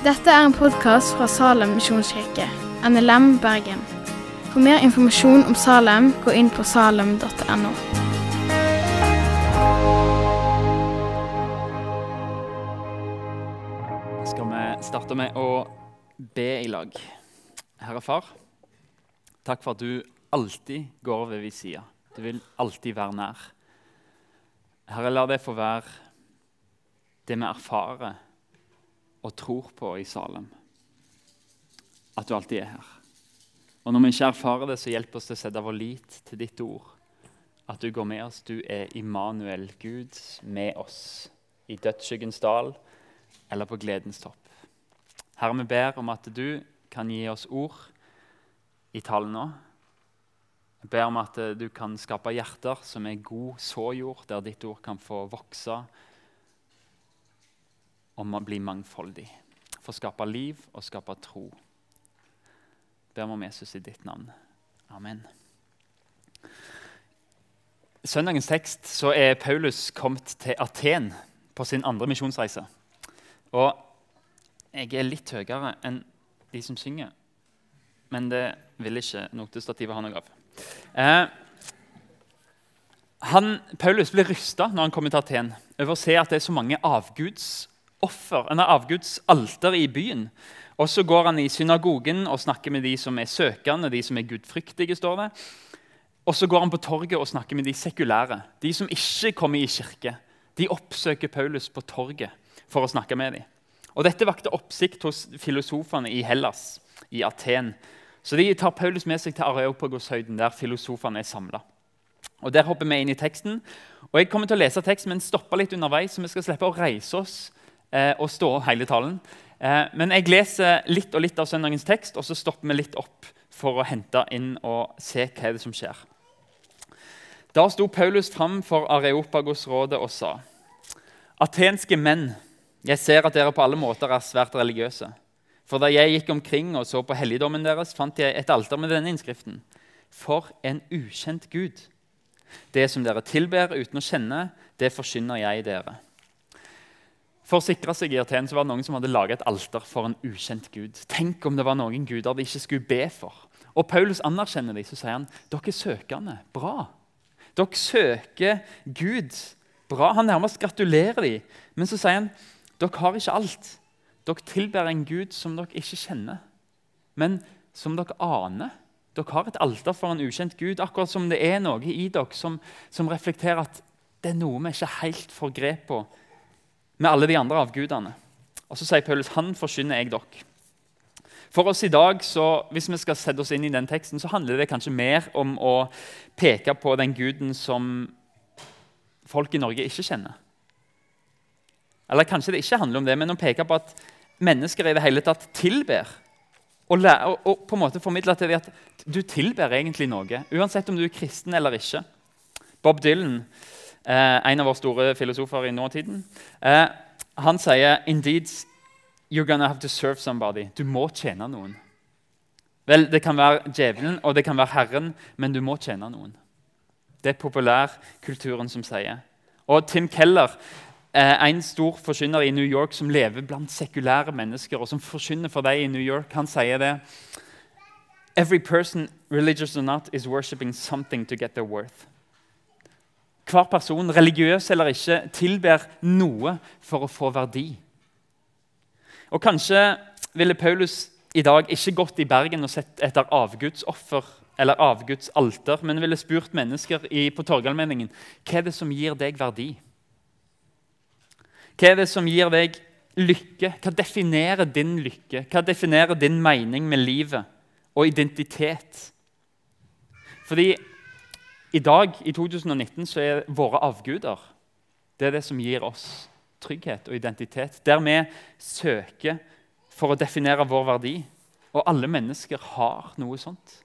Dette er en podkast fra Salem misjonskirke, NLM Bergen. For mer informasjon om Salem, gå inn på salem.no. skal vi starte med å be i lag. Herre Far, takk for at du alltid går ved vi side. Du vil alltid være nær. Herre, la det få være det vi erfarer og tror på i Salem. At du alltid er her. Og når vi ikke erfarer det, så hjelp oss til å sette vår lit til ditt ord. At du går med oss. Du er Immanuel, Gud med oss. I dødsskyggens dal eller på gledens topp. Herre, vi ber om at du kan gi oss ord i talen nå. Jeg ber om at du kan skape hjerter som er god såjord, der ditt ord kan få vokse og bli mangfoldig. For å skape liv og skape tro. Ber om Jesus i ditt navn. Amen. I søndagens tekst så er Paulus kommet til Aten på sin andre misjonsreise. Og jeg er litt høyere enn de som synger, men det vil ikke notestativet ha noe av. Eh, han, Paulus blir rysta når han kommer til Aten over å se at det er så mange avgudsoffer, en avgudsalter i byen. Og Så går han i synagogen og snakker med de som er søkende, de som er gudfryktige. står det. Og så går han på torget og snakker med de sekulære, de som ikke kommer i kirke. De oppsøker Paulus på torget for å snakke med dem. Og Dette vakte oppsikt hos filosofene i Hellas, i Aten. Så de tar Paulus med seg til Areopagoshøyden, der filosofene er samla. Og Der hopper vi inn i teksten. Og Jeg kommer til å lese teksten, men stoppe litt underveis, så vi skal slippe å reise oss eh, og stå hele talen. Eh, men jeg leser litt og litt av søndagens tekst, og så stopper vi litt opp for å hente inn og se hva er det som skjer. Da sto Paulus fram for Areopagos-rådet og sa.: Atenske menn, jeg ser at dere på alle måter er svært religiøse. For da jeg gikk omkring og så på helligdommen deres, fant jeg et alter med denne innskriften. For en ukjent Gud. Det som dere tilber uten å kjenne, det forkynner jeg dere. For å sikre seg i Aten så var det noen som hadde laget et alter for en ukjent gud. Tenk om det var noen guder de ikke skulle be for. Og Paulus anerkjenner dem, så sier han dere er søkende. Bra. Dere søker Gud. Bra. Han nærmest gratulerer dem. Men så sier han dere har ikke alt. Dere tilber en gud som dere ikke kjenner, men som dere aner. Dere har et alter for en ukjent gud, akkurat som det er noe i dere som, som reflekterer at det er noe vi ikke helt får grep på med alle de andre avgudene. Og Så sier Paulus han forkynner jeg dere. For oss i dag, så, Hvis vi skal sette oss inn i den teksten, så handler det kanskje mer om å peke på den guden som folk i Norge ikke kjenner. Eller kanskje det ikke handler om det, men å peke på at mennesker i det hele tatt tilber. Og, lære, og på en måte formidle til dem at du tilber egentlig noe, uansett om du er kristen eller ikke. Bob Dylan en av våre store filosofer i nåtiden. Eh, han sier Indeed, you're gonna have to serve somebody. Du må tjene noen. Vel, Det kan være djevelen og det kan være Herren, men du må tjene noen. Det er populærkulturen som sier. Og Tim Keller, eh, en stor forkynner i New York som lever blant sekulære mennesker, og som forkynner for deg i New York, han sier det Every person, religious or not, is worshipping something to get their worth. Hver person, religiøs eller ikke, tilber noe for å få verdi. Og Kanskje ville Paulus i dag ikke gått i Bergen og sett etter avgudsoffer eller avgudsalter, men ville spurt mennesker i, på Torgallmenningen hva er det som gir deg verdi. Hva er det som gir deg lykke? Hva definerer din lykke? Hva definerer din mening med livet og identitet? Fordi i dag, i 2019, så er våre avguder det er det som gir oss trygghet og identitet. Der vi søker for å definere vår verdi. Og alle mennesker har noe sånt.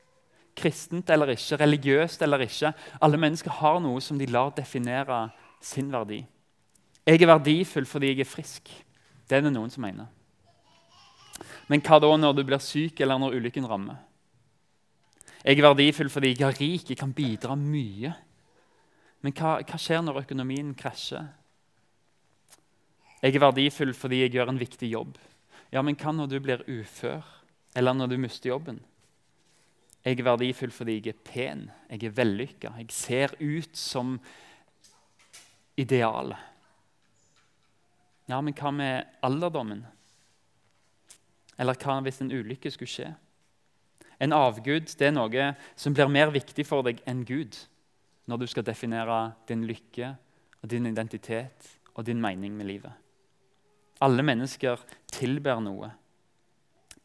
Kristent eller ikke, religiøst eller ikke. Alle mennesker har noe som de lar definere sin verdi. Jeg er verdifull fordi jeg er frisk. Det er det noen som mener. Men hva da når du blir syk, eller når ulykken rammer? Jeg er verdifull fordi jeg er rik, jeg kan bidra mye. Men hva, hva skjer når økonomien krasjer? Jeg er verdifull fordi jeg gjør en viktig jobb. Ja, men hva når du blir ufør, eller når du mister jobben? Jeg er verdifull fordi jeg er pen, jeg er vellykka, jeg ser ut som idealet. Ja, men hva med alderdommen? Eller hva hvis en ulykke skulle skje? En avgud det er noe som blir mer viktig for deg enn Gud når du skal definere din lykke, og din identitet og din mening med livet. Alle mennesker tilber noe.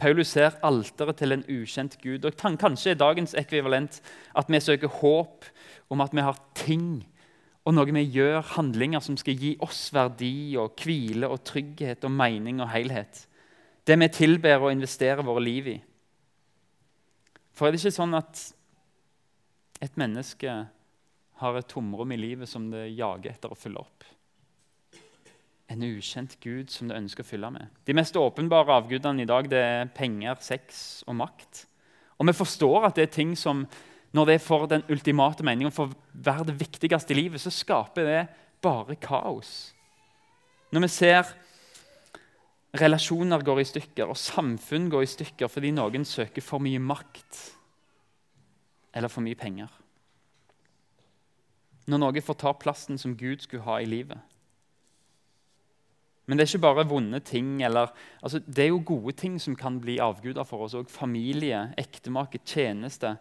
Paulus ser alteret til en ukjent gud. og Kanskje er dagens ekvivalent at vi søker håp om at vi har ting og noe vi gjør, handlinger som skal gi oss verdi og hvile og trygghet og mening og helhet. Det vi tilber og investerer våre liv i. For er det ikke sånn at et menneske har et tomrom i livet som det jager etter å fylle opp? En ukjent gud som det ønsker å fylle med. De mest åpenbare avgudene i dag det er penger, sex og makt. Og vi forstår at det er ting som, når det er for den ultimate meningen, for å være det viktigste i livet, så skaper det bare kaos. Når vi ser Relasjoner går i stykker, og samfunn går i stykker fordi noen søker for mye makt eller for mye penger. Når noe får ta plassen som Gud skulle ha i livet. Men det er ikke bare vonde ting. Eller, altså, det er jo gode ting som kan bli avguder for oss òg. Familie, ektemake, tjeneste,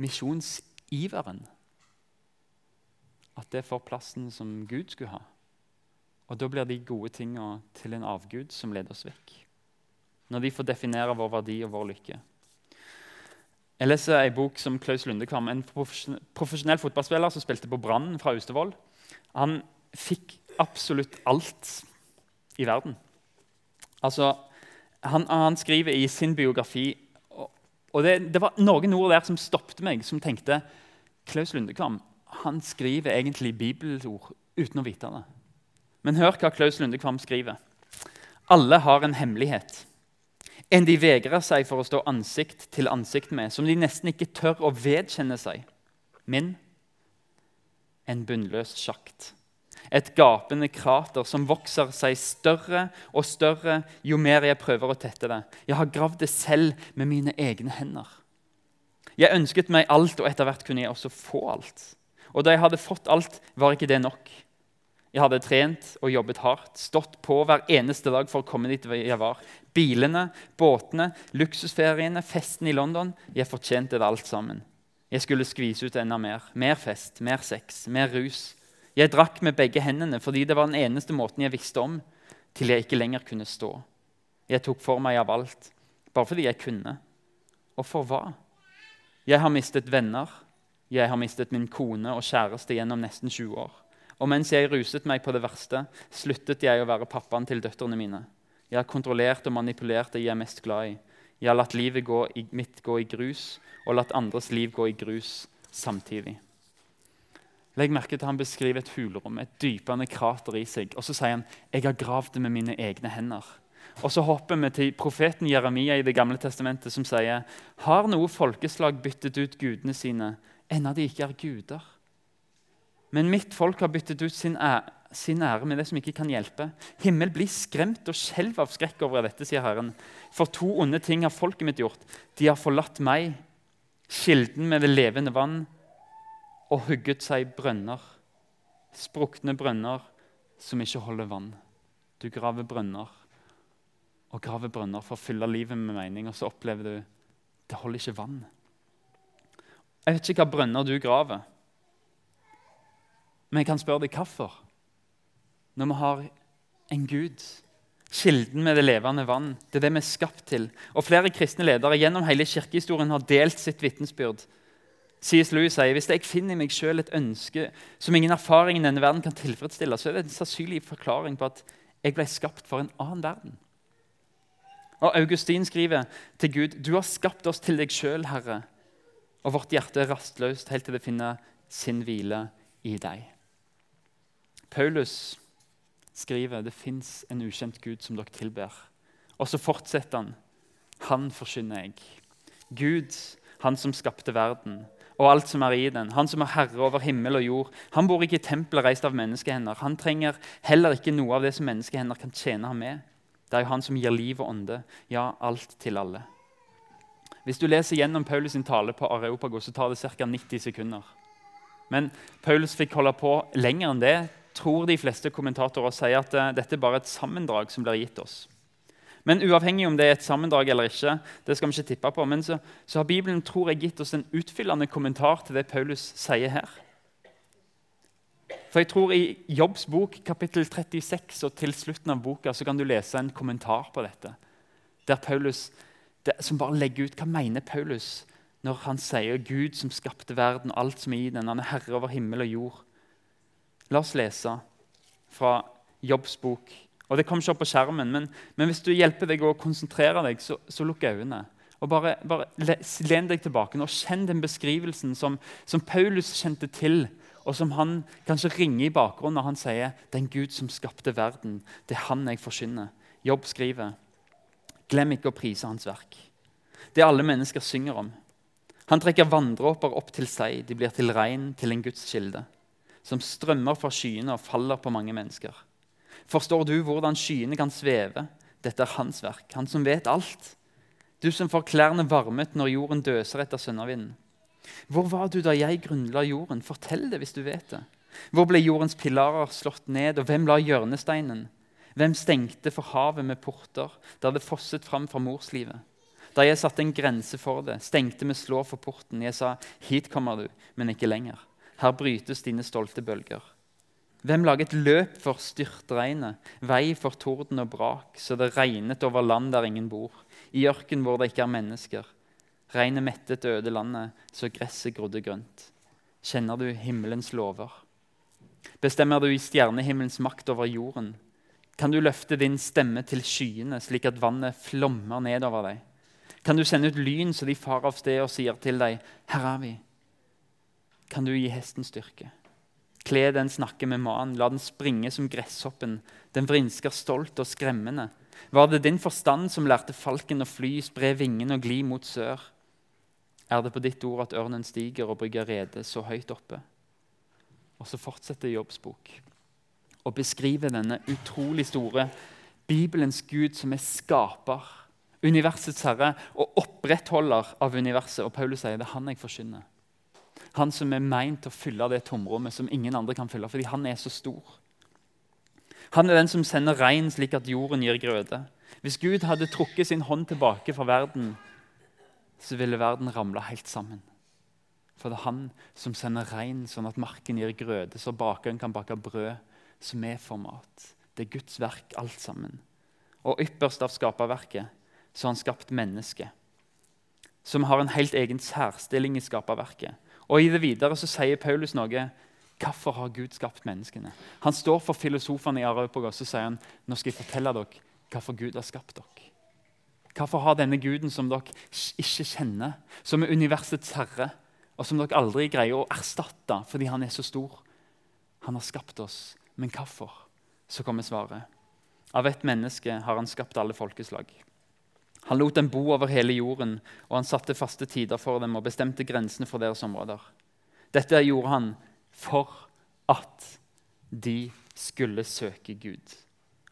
misjonsiveren. At det får plassen som Gud skulle ha. Og da blir de gode tinga til en avgud som leder oss vekk. Når de får definere vår verdi og vår lykke. Jeg leser en bok som Klaus Lundekvam, en profesjonell fotballspiller som spilte på Brann fra Austevoll. Han fikk absolutt alt i verden. Altså, han, han skriver i sin biografi og, og det, det, var noen ord der som stoppet meg, som tenkte Klaus Lundekvam han skriver egentlig bibelord uten å vite det. Men hør hva Klaus Lundekvam skriver. Alle har en hemmelighet. En de vegrer seg for å stå ansikt til ansikt med, som de nesten ikke tør å vedkjenne seg. Min en bunnløs sjakt. Et gapende krater som vokser seg større og større jo mer jeg prøver å tette det. Jeg har gravd det selv med mine egne hender. Jeg ønsket meg alt, og etter hvert kunne jeg også få alt. Og da jeg hadde fått alt, var ikke det nok. Jeg hadde trent og jobbet hardt, stått på hver eneste dag for å komme dit jeg var. Bilene, båtene, luksusferiene, festen i London. Jeg fortjente det alt sammen. Jeg skulle skvise ut enda mer. Mer fest, mer sex, mer rus. Jeg drakk med begge hendene fordi det var den eneste måten jeg visste om, til jeg ikke lenger kunne stå. Jeg tok for meg av alt, bare fordi jeg kunne. Og for hva? Jeg har mistet venner. Jeg har mistet min kone og kjæreste gjennom nesten 20 år. Og mens jeg ruset meg på det verste, sluttet jeg å være pappaen til døtrene mine. Jeg har kontrollert og manipulert det jeg er mest glad i. Jeg har latt livet gå i, mitt gå i grus og latt andres liv gå i grus samtidig. Legg merke til at Han beskriver et hulrom, et dypende krater i seg. Og så sier han jeg har gravd det med mine egne hender. Og så hopper vi til profeten Jeremia i Det gamle testamentet, som sier har noe folkeslag byttet ut gudene sine, ennå de ikke er guder? Men mitt folk har byttet ut sin ære, sin ære med det som ikke kan hjelpe. Himmel blir skremt og skjelv av skrekk over dette, sier Herren. For to onde ting har folket mitt gjort. De har forlatt meg, kilden med det levende vann, og hugget seg brønner. Sprukne brønner som ikke holder vann. Du graver brønner og graver brønner for å fylle livet med mening, og så opplever du det holder ikke vann. Jeg vet ikke hva brønner du graver. Men jeg kan spørre deg hvorfor. Når vi har en Gud, kilden med det levende vann. Det er det vi er skapt til. Og Flere kristne ledere gjennom hele kirkehistorien har delt sitt vitnesbyrd. C.S. Louis sier hvis jeg finner i meg selv et ønske som ingen erfaring i denne verden kan tilfredsstille, så er det en sannsynlig forklaring på at jeg ble skapt for en annen verden. Og Augustin skriver til Gud.: Du har skapt oss til deg sjøl, Herre, og vårt hjerte er rastløst helt til det finner sin hvile i deg. Paulus skriver det fins en ukjent Gud som dere tilber. Og så fortsetter han. Han forkynner jeg. Gud, han som skapte verden og alt som er i den. Han som er herre over himmel og jord. Han bor ikke i tempelet reist av menneskehender. Han trenger heller ikke noe av det som menneskehender kan tjene ham med. Det er jo han som gir liv og ånde. Ja, alt til alle. Hvis du leser gjennom Paulus sin tale på Areopago, så tar det ca. 90 sekunder. Men Paulus fikk holde på lenger enn det, tror de fleste kommentatorer sier at uh, dette er bare et sammendrag som blir gitt oss. Men uavhengig om det er et sammendrag eller ikke, det skal vi ikke tippe på, men så, så har Bibelen tror jeg, gitt oss en utfyllende kommentar til det Paulus sier her. For jeg tror I Jobbs bok, kapittel 36 og til slutten av boka så kan du lese en kommentar på dette. Der Paulus, det, Som bare legger ut hva mener Paulus når han sier Gud som skapte verden alt som er i den. Han er herre over himmel og jord. La oss lese fra Jobbs bok. Og Det kommer ikke opp på skjermen, men, men hvis du hjelper deg å konsentrere deg, så, så lukk øynene. Og bare, bare Len deg tilbake og kjenn den beskrivelsen som, som, Paulus kjente til, og som han kanskje ringer i bakgrunnen når han sier det er en Gud som skapte verden. Det er han jeg forkynner. Jobb skriver Glem ikke å prise hans verk. Det alle mennesker synger om. Han trekker vanndråper opp til seg. De blir til regn, til en Guds kilde som strømmer fra skyene og faller på mange mennesker. Forstår du hvordan skyene kan sveve? Dette er hans verk, han som vet alt. Du som får klærne varmet når jorden døser etter sønnavinden. Hvor var du da jeg grunnla jorden? Fortell det hvis du vet det. Hvor ble jordens pilarer slått ned, og hvem la hjørnesteinen? Hvem stengte for havet med porter da det fosset fram fra morslivet? Da jeg satte en grense for det, stengte med slå for porten. Jeg sa, hit kommer du, men ikke lenger. Her brytes dine stolte bølger. Hvem laget løp for styrtregnet, vei for torden og brak, så det regnet over land der ingen bor, i ørken hvor det ikke er mennesker. Regnet mettet øde landet, så gresset grodde grønt. Kjenner du himmelens lover? Bestemmer du i stjernehimmelens makt over jorden? Kan du løfte din stemme til skyene, slik at vannet flommer nedover deg? Kan du sende ut lyn så de far av sted og sier til deg, 'Her er vi'? Kan du gi hesten styrke. Kle den snakke med mannen, la den springe som gresshoppen. Den vrinsker stolt og skremmende. Var det din forstand som lærte falken å fly, spre vingene og gli mot sør? Er det på ditt ord at ørnen stiger og brygger rede så høyt oppe? Og så fortsetter Jobbs bok og beskriver denne utrolig store Bibelens Gud som er skaper, universets herre og opprettholder av universet. Og Paulus sier det er han jeg forkynner. Han som er meint å fylle det tomrommet som ingen andre kan fylle, fordi han er så stor. Han er den som sender regn slik at jorden gir grøde. Hvis Gud hadde trukket sin hånd tilbake fra verden, så ville verden ramla helt sammen. For det er han som sender regn, sånn at marken gir grøde, så bakeren kan bake brød som er for mat. Det er Guds verk, alt sammen. Og ypperst av skaperverket så har han skapt mennesket, som har en helt egen særstilling i skaperverket. Og I det videre så sier Paulus noe. Hvorfor har Gud skapt menneskene? Han står for filosofene i Arøpagos og sier han, nå skal jeg fortelle dere hvorfor Gud har skapt dere. Hvorfor har denne guden som dere ikke kjenner, som er universets herre, og som dere aldri greier å erstatte fordi han er så stor? Han har skapt oss, men hvorfor? Så kommer svaret. Av ett menneske har han skapt alle folkeslag. Han lot dem bo over hele jorden, og han satte faste tider for dem og bestemte grensene for deres områder. Dette gjorde han for at de skulle søke Gud.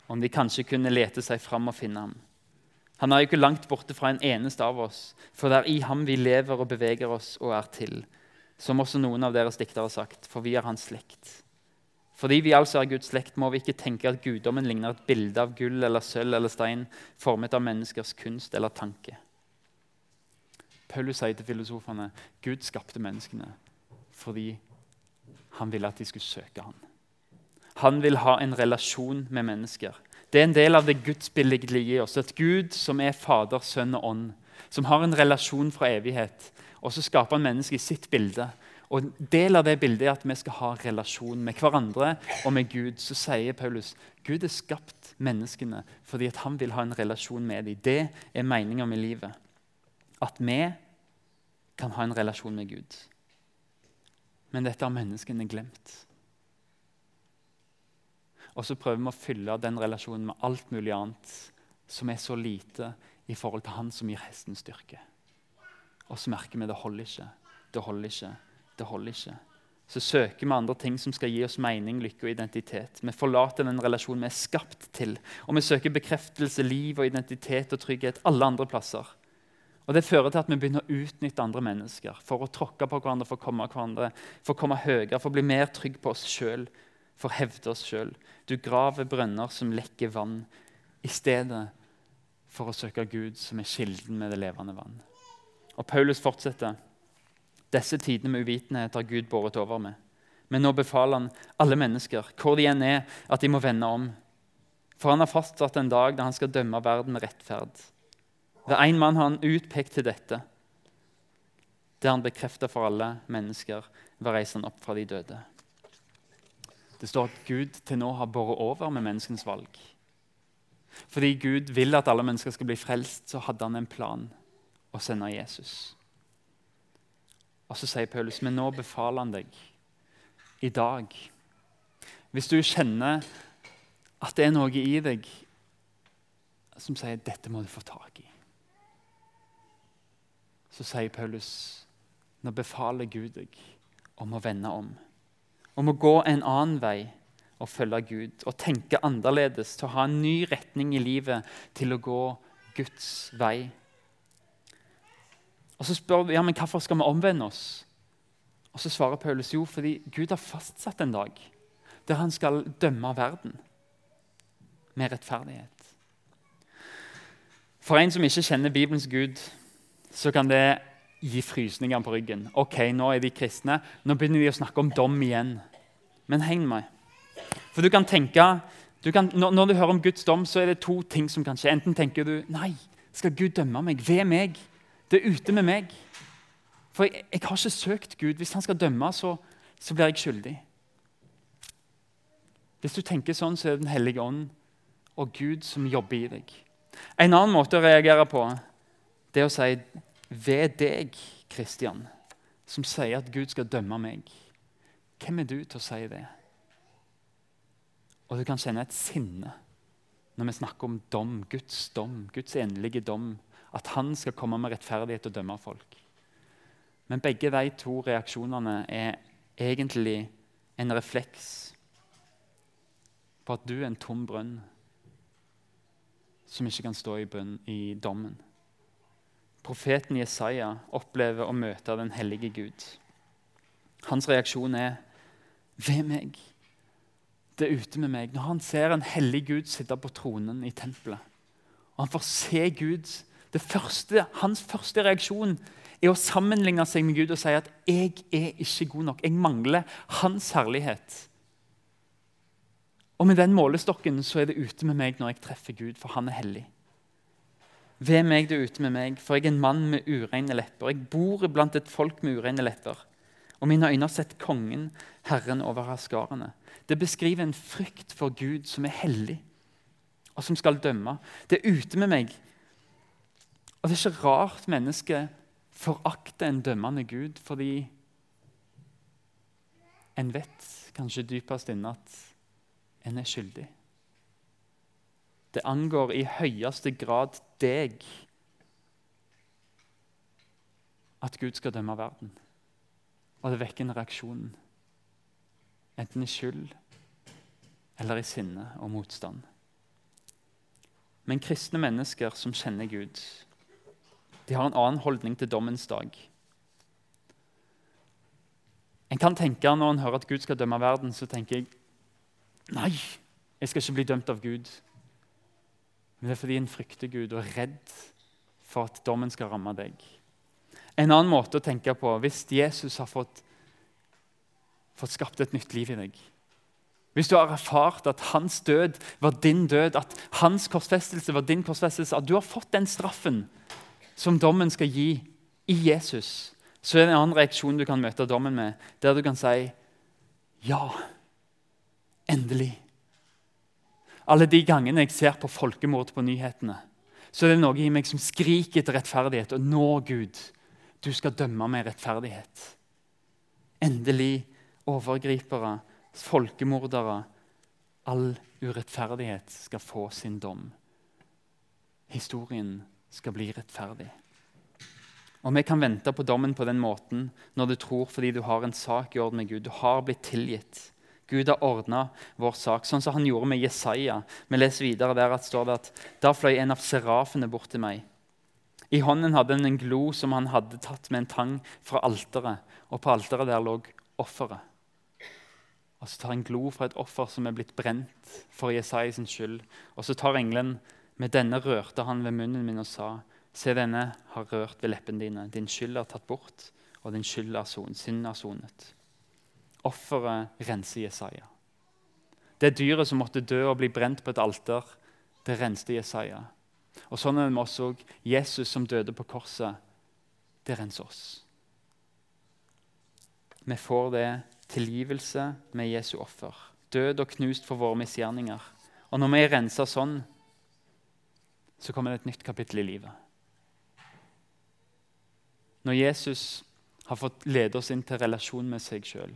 Om de kanskje kunne lete seg fram og finne ham. Han er jo ikke langt borte fra en eneste av oss, for det er i ham vi lever og beveger oss og er til. Som også noen av deres diktere har sagt, for vi er hans slekt. Fordi vi altså er Guds slekt, må vi ikke tenke at guddommen ligner et bilde av gull eller sølv eller stein formet av menneskers kunst eller tanke. Paulus sier til filosofene Gud skapte menneskene fordi han ville at de skulle søke ham. Han vil ha en relasjon med mennesker. Det er en del av det gudsbildet i oss. Et Gud som er Fader, Sønn og Ånd, som har en relasjon fra evighet. Og så skaper han mennesket i sitt bilde og En del av det bildet er at vi skal ha relasjon med hverandre og med Gud. Så sier Paulus Gud har skapt menneskene fordi han vil ha en relasjon med dem. Det er meninga med livet. At vi kan ha en relasjon med Gud. Men dette har menneskene glemt. Og så prøver vi å fylle den relasjonen med alt mulig annet som er så lite i forhold til han som gir hesten styrke. Og så merker vi det holder ikke. Det holder ikke. Det holder ikke. så søker vi andre ting som skal gi oss mening, lykke og identitet. Vi forlater den relasjonen vi er skapt til, og vi søker bekreftelse, liv og identitet og trygghet alle andre plasser. Og Det fører til at vi begynner å utnytte andre mennesker for å tråkke på hverandre, for å komme, hverandre, for å komme høyere, for å bli mer trygg på oss sjøl, for å hevde oss sjøl. Du graver brønner som lekker vann, i stedet for å søke Gud, som er kilden med det levende vann. Og Paulus fortsetter. Disse tidene med uvitenhet har Gud båret over med. Men nå befaler han alle mennesker, hvor de enn er, at de må vende om. For han har fastsatt en dag da han skal dømme verden med rettferd. Ved én mann har han utpekt til dette. Det han bekrefter for alle mennesker ved å reise han opp fra de døde. Det står at Gud til nå har båret over med menneskens valg. Fordi Gud vil at alle mennesker skal bli frelst, så hadde han en plan å sende Jesus. Og så sier Paulus, men nå befaler han deg i dag. Hvis du kjenner at det er noe i deg som sier dette må du få tak i, så sier Paulus nå befaler Gud deg om å vende om. Om å gå en annen vei og følge Gud. Og tenke annerledes, til å ha en ny retning i livet, til å gå Guds vei. Og Så spør vi ja, men hvorfor skal vi omvende oss. Og Så svarer Paulus jo fordi Gud har fastsatt en dag der han skal dømme verden med rettferdighet. For en som ikke kjenner Bibelens Gud, så kan det gi frysninger på ryggen. Ok, Nå er de kristne, nå begynner de å snakke om dom igjen. Men heng meg. For du kan tenke, du kan, når, du hører om Guds dom, så er det to ting som kan skje. Enten tenker du nei, skal Gud dømme meg ved meg? Det er ute med meg. For jeg, jeg har ikke søkt Gud. Hvis han skal dømme, så, så, blir jeg skyldig. Hvis du tenker sånn, så er det Den hellige ånd og Gud som jobber i deg. En annen måte å reagere på det er å si ved deg, Kristian, som sier at Gud skal dømme meg. Hvem er du til å si det? Og du kan kjenne et sinne når vi snakker om dom, Guds dom, Guds endelige dom at han skal komme med rettferdighet og dømme folk. Men begge de to reaksjonene er egentlig en refleks på at du er en tom brønn som ikke kan stå i, bønn, i dommen. Profeten Jesaja opplever å møte den hellige Gud. Hans reaksjon er 'Ved meg'. Det er ute med meg. Når han ser en hellig Gud sitte på tronen i tempelet, og han får se Gud første, hans første reaksjon er å sammenligne seg med Gud og si at 'jeg er ikke god nok'. Jeg mangler hans herlighet. Og med den målestokken så er det ute med meg når jeg treffer Gud, for han er hellig. Ved meg det er ute med meg, for jeg er en mann med ureine lepper. Jeg bor blant et folk med ureine lepper. Og mine øyne har sett kongen, Herren over haskarene. Det beskriver en frykt for Gud som er hellig, og som skal dømme. Det er ute med meg og Det er ikke rart mennesket forakter en dømmende Gud, fordi en vet kanskje dypest inne at en er skyldig. Det angår i høyeste grad deg at Gud skal dømme verden. Og det vekker en reaksjon, enten i skyld eller i sinne og motstand. Men kristne mennesker som kjenner Gud, de har en annen holdning til dommens dag. En kan tenke Når en hører at Gud skal dømme verden, så tenker jeg nei, jeg skal ikke bli dømt av Gud. Men det er fordi en frykter Gud og er redd for at dommen skal ramme deg. En annen måte å tenke på hvis Jesus har fått, fått skapt et nytt liv i deg Hvis du har erfart at hans død var din død, at hans korsfestelse var din korsfestelse, at du har fått den straffen som dommen skal gi i Jesus, så er det en annen reaksjon du kan møte dommen med, der du kan si ja, endelig. Alle de gangene jeg ser på folkemord på nyhetene, så er det noe i meg som skriker etter rettferdighet. Og nå, Gud, du skal dømme med rettferdighet. Endelig overgripere, folkemordere. All urettferdighet skal få sin dom. Historien skal bli rettferdig. Og vi kan vente på dommen på den måten når du tror fordi du har en sak i orden med Gud. Du har blitt tilgitt. Gud har ordna vår sak, sånn som han gjorde med Jesaja. Vi leser videre der at står det at da fløy en av serafene bort til meg. I hånden hadde han en glo som han hadde tatt med en tang fra alteret. Og på alteret der lå offeret. Og så tar en glo fra et offer som er blitt brent for Jesaja sin skyld. Og så tar engelen med denne rørte han ved munnen min og sa Se, denne har rørt ved leppene dine. Din skyld er tatt bort, og din skyld er son, synd er sonet. Offeret renser Jesaja. Det dyret som måtte dø og bli brent på et alter, det renste Jesaja. Og sånn er det med oss òg. Jesus som døde på korset, det renser oss. Vi får det tilgivelse med Jesu offer. Død og knust for våre misgjerninger. Og når vi er rensa sånn, så kommer det et nytt kapittel i livet. Når Jesus har fått lede oss inn til relasjon med seg sjøl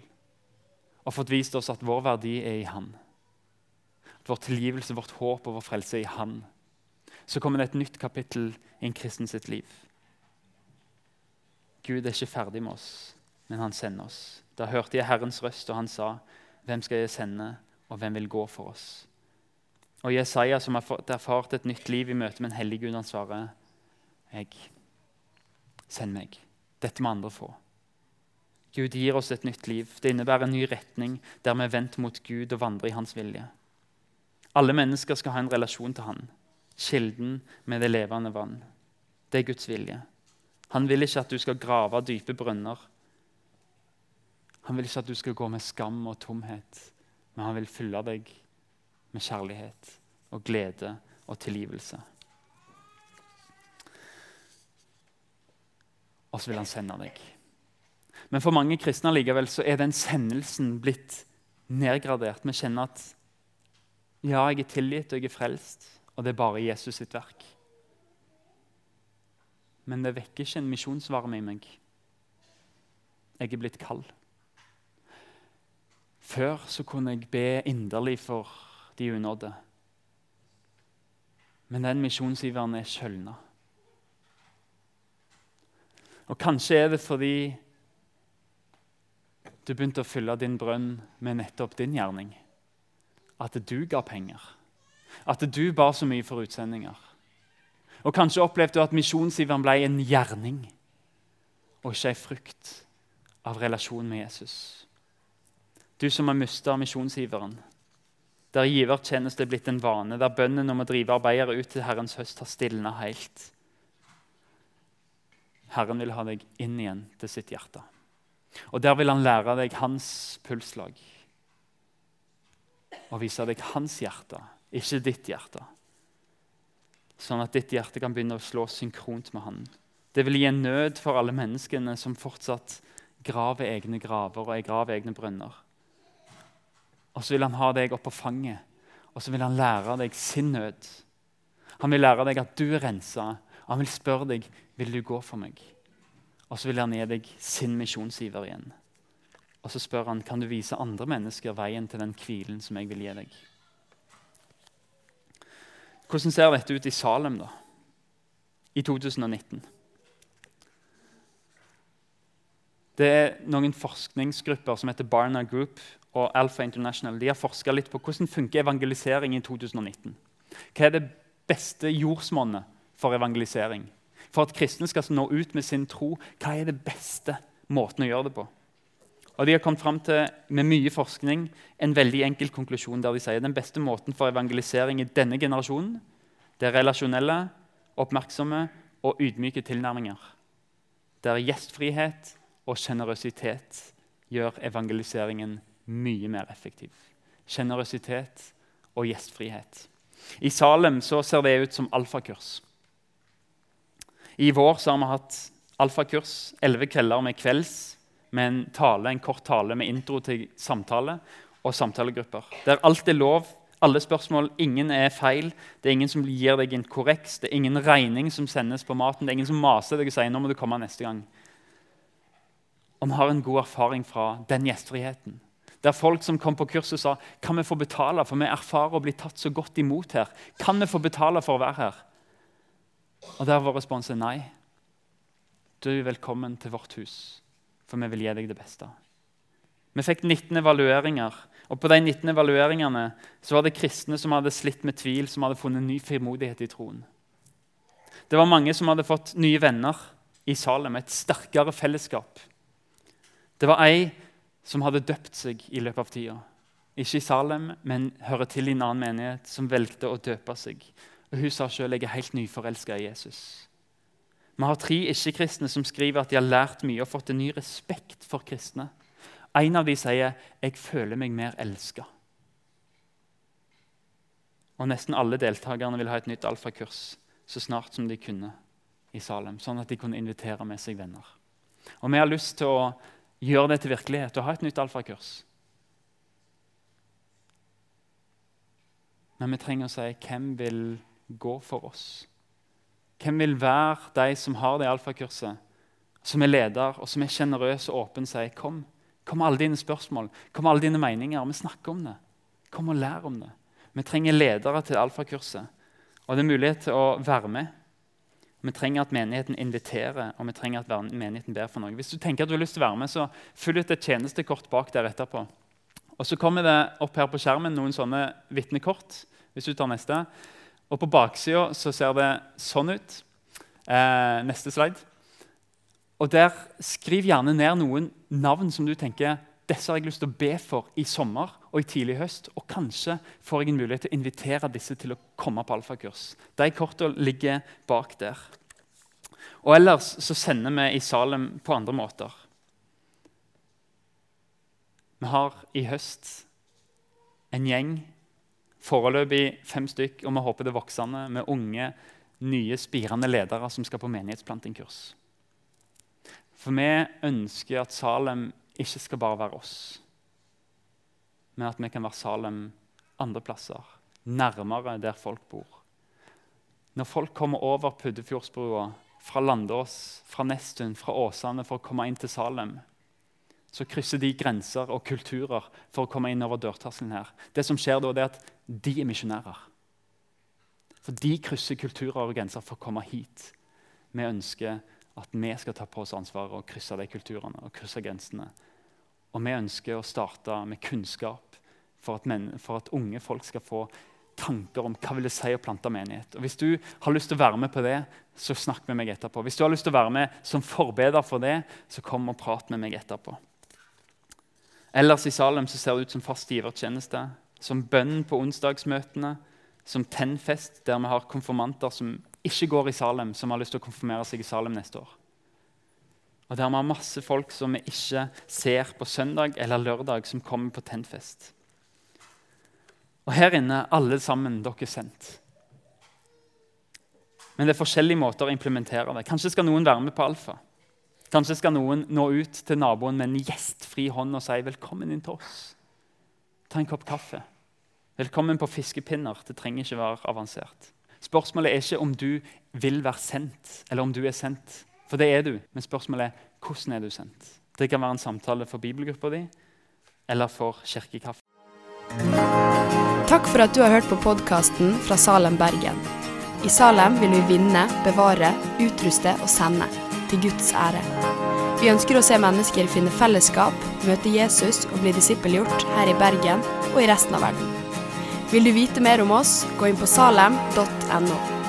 og fått vist oss at vår verdi er i Han, at vår tilgivelse, vårt håp og vår frelse er i Han, så kommer det et nytt kapittel i en kristen sitt liv. Gud er ikke ferdig med oss, men han sender oss. Da hørte jeg Herrens røst, og han sa, 'Hvem skal jeg sende, og hvem vil gå for oss?' Og Jesaja, som har erfart et nytt liv i møte med en hellig Gud, han svarer, 'Jeg Send meg. Dette må andre få. Gud gir oss et nytt liv. Det innebærer en ny retning der vi er vendt mot Gud og vandrer i hans vilje. Alle mennesker skal ha en relasjon til han, kilden med det levende vann. Det er Guds vilje. Han vil ikke at du skal grave dype brønner. Han vil ikke at du skal gå med skam og tomhet, men han vil fylle deg med kjærlighet og glede og tilgivelse. og så vil han sende deg. Men for mange kristne likevel så er den sendelsen blitt nedgradert. Vi kjenner at ja, jeg er tilgitt og jeg er frelst, og det er bare Jesus sitt verk. Men det vekker ikke en misjonsvarme i meg. Jeg er blitt kald. Før så kunne jeg be inderlig for de unådde. Men den misjonsiveren er skjølna. Og kanskje er det fordi du begynte å fylle din brønn med nettopp din gjerning. At du ga penger. At du bar så mye for utsendinger. Og kanskje opplevde du at misjonsiveren ble en gjerning og ikke ei frukt av relasjon med Jesus. Du som har mista misjonsiveren, der givertjeneste er blitt en vane, der bønnen om å drive arbeidere ut til Herrens høst har stilna helt. Herren vil ha deg inn igjen til sitt hjerte. Og Der vil han lære deg hans pulslag. Og vise deg hans hjerte, ikke ditt hjerte. Sånn at ditt hjerte kan begynne å slå synkront med han. Det vil gi en nød for alle menneskene som fortsatt graver egne graver og graver egne brønner. Og så vil han ha deg opp på fanget, og så vil han lære deg sin nød. Han vil lære deg at du er rensa, og han vil spørre deg vil du gå for meg. Og så vil han gi deg sin misjonsiver igjen. Og så spør han kan du vise andre mennesker veien til den hvilen som jeg vil gi deg. Hvordan ser dette ut i Salem da? i 2019? Det er noen forskningsgrupper som heter Barna Group og Alpha International. De har forska litt på hvordan funker evangelisering i 2019. Hva er det beste jordsmonnet for evangelisering. For at kristne skal nå ut med sin tro, hva er det beste måten å gjøre det på? Og De har kommet fram til med mye forskning, en veldig enkel konklusjon der de sier den beste måten for evangelisering i denne generasjonen det er relasjonelle, oppmerksomme og ydmyke tilnærminger. Der gjestfrihet og sjenerøsitet gjør evangeliseringen mye mer effektiv. Sjenerøsitet og gjestfrihet. I Salem så ser det ut som alfakurs. I vår så har vi hatt alfakurs, elleve kvelder med kvelds med en tale, en kort tale med intro til samtale og samtalegrupper. Der alt er lov, alle spørsmål, ingen er feil. Det er ingen som gir deg en korreks, det er ingen regning som sendes på maten. Det er ingen som maser deg og sier nå må du komme neste gang. Vi har en god erfaring fra den gjestfriheten. Der folk som kom på kurset, sa kan vi få betale, for vi erfarer å bli tatt så godt imot her. Kan vi få betale for å være her? Og der var responsen nei. Du er velkommen til vårt hus, for vi vil gi deg det beste. Vi fikk 19 evalueringer, og på de 19 evalueringene så var det kristne som hadde slitt med tvil, som hadde funnet ny frimodighet i troen. Det var mange som hadde fått nye venner i Salem, et sterkere fellesskap. Det var ei som hadde døpt seg i løpet av tida. Ikke i Salem, men hører til i en annen menighet, som valgte å døpe seg. Og Hun sa sjøl jeg er helt nyforelska i Jesus. Vi har tre ikke-kristne som skriver at de har lært mye og fått en ny respekt for kristne. En av dem sier 'jeg føler meg mer elska'. Og Nesten alle deltakerne vil ha et nytt alfakurs så snart som de kunne i Salem, sånn at de kunne invitere med seg venner. Og Vi har lyst til å gjøre det til virkelighet og ha et nytt alfakurs. Men vi trenger å si hvem vil gå for oss? Hvem vil være de som har det alfakurset, som er leder, og som er sjenerøs og åpen, sier kom, kom med alle dine spørsmål, kom med alle dine meninger. Vi snakker om det. Kom og lær om det. Vi trenger ledere til alfakurset. Og det er mulighet til å være med. Vi trenger at menigheten inviterer, og vi trenger at menigheten ber for noe. Hvis du tenker at du har lyst til å være med, så fyll ut et tjenestekort bak der etterpå. Og Så kommer det opp her på skjermen noen sånne vitnekort. hvis du tar neste. Og På baksida ser det sånn ut. Eh, neste slide. Og der Skriv gjerne ned noen navn som du tenker disse har jeg lyst til å be for i sommer og i tidlig høst. Og kanskje får jeg en mulighet til å invitere disse til å komme på alfakurs. De kortene ligger bak der. Og Ellers så sender vi i Salem på andre måter. Vi har i høst en gjeng, foreløpig fem stykk, og vi håper det voksende, med unge, nye, spirende ledere som skal på menighetsplantingkurs. For vi ønsker at Salem ikke skal bare være oss, men at vi kan være Salem andre plasser, nærmere der folk bor. Når folk kommer over Puddefjordsbrua fra Landås, fra Nesttun, fra Åsane for å komme inn til Salem, så krysser de grenser og kulturer for å komme inn over dørterskelen her. Det som skjer da, det er at de er misjonærer. For de krysser kulturer og grenser for å komme hit. Vi ønsker at vi skal ta på oss ansvaret og krysse de kulturene og krysse grensene. Og vi ønsker å starte med kunnskap for at, men, for at unge folk skal få tanker om hva vil det si å plante menighet. Og Hvis du har lyst til å være med på det, så snakk med meg etterpå. Hvis du har lyst til å være med som forbeder for det, så kom og prat med meg etterpå. Ellers i Salem så ser det ut som fast givertjeneste, som bønn på onsdagsmøtene, som tennfest, der vi har konfirmanter som ikke går i Salem, som har lyst til å konfirmere seg i Salem neste år. Og der vi har masse folk som vi ikke ser på søndag eller lørdag, som kommer på tennfest. Og her inne, alle sammen, dere er sendt. Men det er forskjellige måter å implementere det. Kanskje skal noen være med på alfa. Kanskje skal noen nå ut til naboen med en gjestfri hånd og si 'velkommen inn til oss'. Ta en kopp kaffe. Velkommen på fiskepinner. Det trenger ikke være avansert. Spørsmålet er ikke om du vil være sendt, eller om du er sendt. For det er du. Men spørsmålet er hvordan er du sendt. Det kan være en samtale for bibelgruppa di eller for kirkekaffe. Takk for at du har hørt på podkasten fra Salem, Bergen. I Salem vil vi vinne, bevare, utruste og sende til Guds ære. Vi ønsker å se mennesker finne fellesskap, møte Jesus og bli disippelgjort her i Bergen og i resten av verden. Vil du vite mer om oss, gå inn på salem.no.